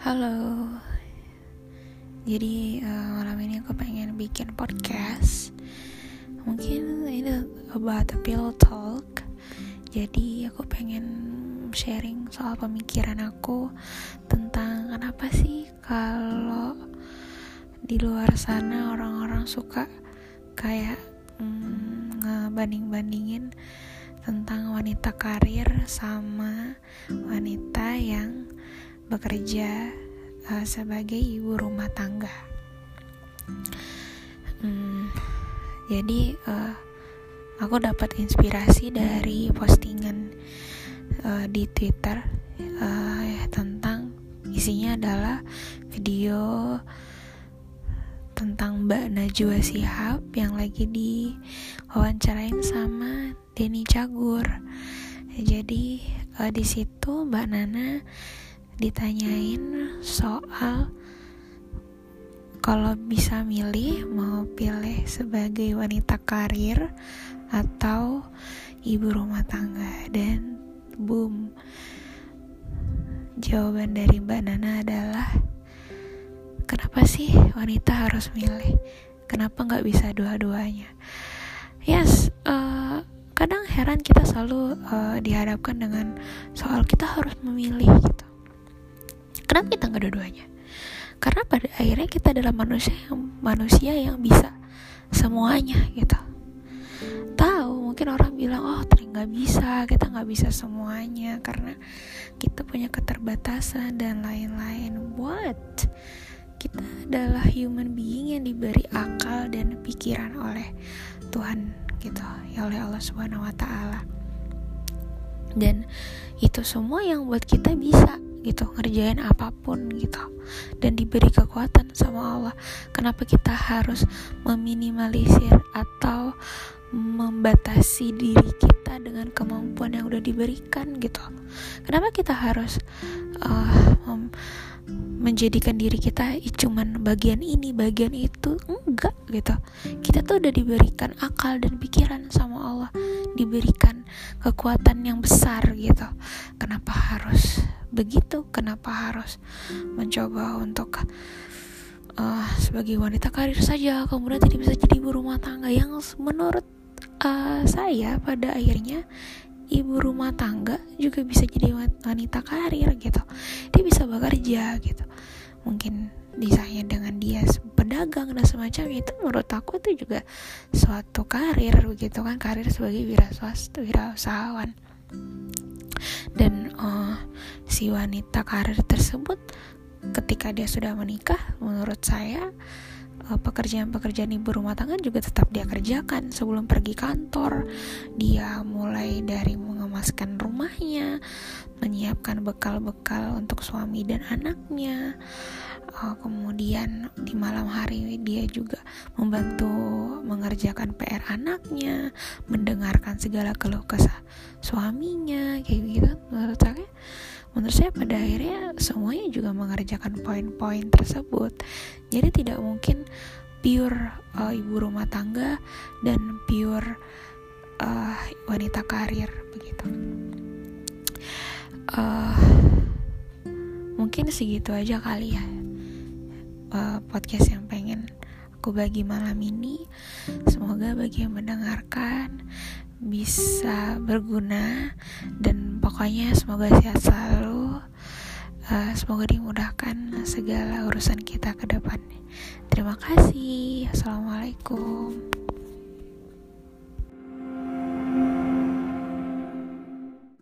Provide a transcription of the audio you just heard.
Halo. Jadi uh, malam ini aku pengen bikin podcast. Mungkin ini about a pillow talk. Jadi aku pengen sharing soal pemikiran aku tentang kenapa sih kalau di luar sana orang-orang suka kayak mm, ngebanding-bandingin tentang wanita karir sama wanita yang bekerja uh, sebagai ibu rumah tangga. Hmm, jadi uh, aku dapat inspirasi dari postingan uh, di Twitter uh, tentang isinya adalah video tentang Mbak Najwa Sihab yang lagi diwawancarain sama Denny Cagur. Jadi uh, di situ Mbak Nana ditanyain soal kalau bisa milih mau pilih sebagai wanita karir atau ibu rumah tangga. Dan boom jawaban dari Mbak Nana adalah kenapa sih wanita harus milih? Kenapa nggak bisa dua-duanya? Yes uh, kadang heran kita selalu uh, dihadapkan dengan soal kita harus memilih gitu kenapa kita nggak dua-duanya? Karena pada akhirnya kita adalah manusia yang manusia yang bisa semuanya gitu. Tahu mungkin orang bilang oh ternyata nggak bisa kita nggak bisa semuanya karena kita punya keterbatasan dan lain-lain. What? Kita adalah human being yang diberi akal dan pikiran oleh Tuhan gitu ya oleh Allah Subhanahu Wa Taala. Dan itu semua yang buat kita bisa gitu ngerjain apa pun gitu. Dan diberi kekuatan sama Allah. Kenapa kita harus meminimalisir atau membatasi diri kita dengan kemampuan yang udah diberikan gitu? Kenapa kita harus uh, menjadikan diri kita cuman bagian ini bagian itu? Enggak gitu. Kita tuh udah diberikan akal dan pikiran sama Allah. Diberikan kekuatan yang besar gitu. Kenapa harus begitu kenapa harus mencoba untuk uh, sebagai wanita karir saja kemudian tidak bisa jadi ibu rumah tangga? Yang menurut uh, saya pada akhirnya ibu rumah tangga juga bisa jadi wanita karir gitu. Dia bisa bekerja gitu. Mungkin misalnya dengan dia pedagang dan semacam itu menurut aku itu juga suatu karir begitu kan? Karir sebagai wira swasta wirausahawan dan uh, si wanita karir tersebut ketika dia sudah menikah menurut saya Eh, pekerjaan-pekerjaan ibu rumah tangga juga tetap dia kerjakan sebelum pergi kantor. Dia mulai dari mengemaskan rumahnya, menyiapkan bekal-bekal untuk suami dan anaknya. Uh, kemudian di malam hari dia juga membantu mengerjakan PR anaknya, mendengarkan segala keluh kesah suaminya, kayak gitu menurut saya menurut saya pada akhirnya semuanya juga mengerjakan poin-poin tersebut jadi tidak mungkin pure uh, ibu rumah tangga dan pure uh, wanita karir begitu. Uh, mungkin segitu aja kali ya uh, podcast yang pengen aku bagi malam ini. Semoga bagi yang mendengarkan bisa berguna dan pokoknya semoga sehat selalu. Uh, semoga dimudahkan segala urusan kita ke depan. Terima kasih. Assalamualaikum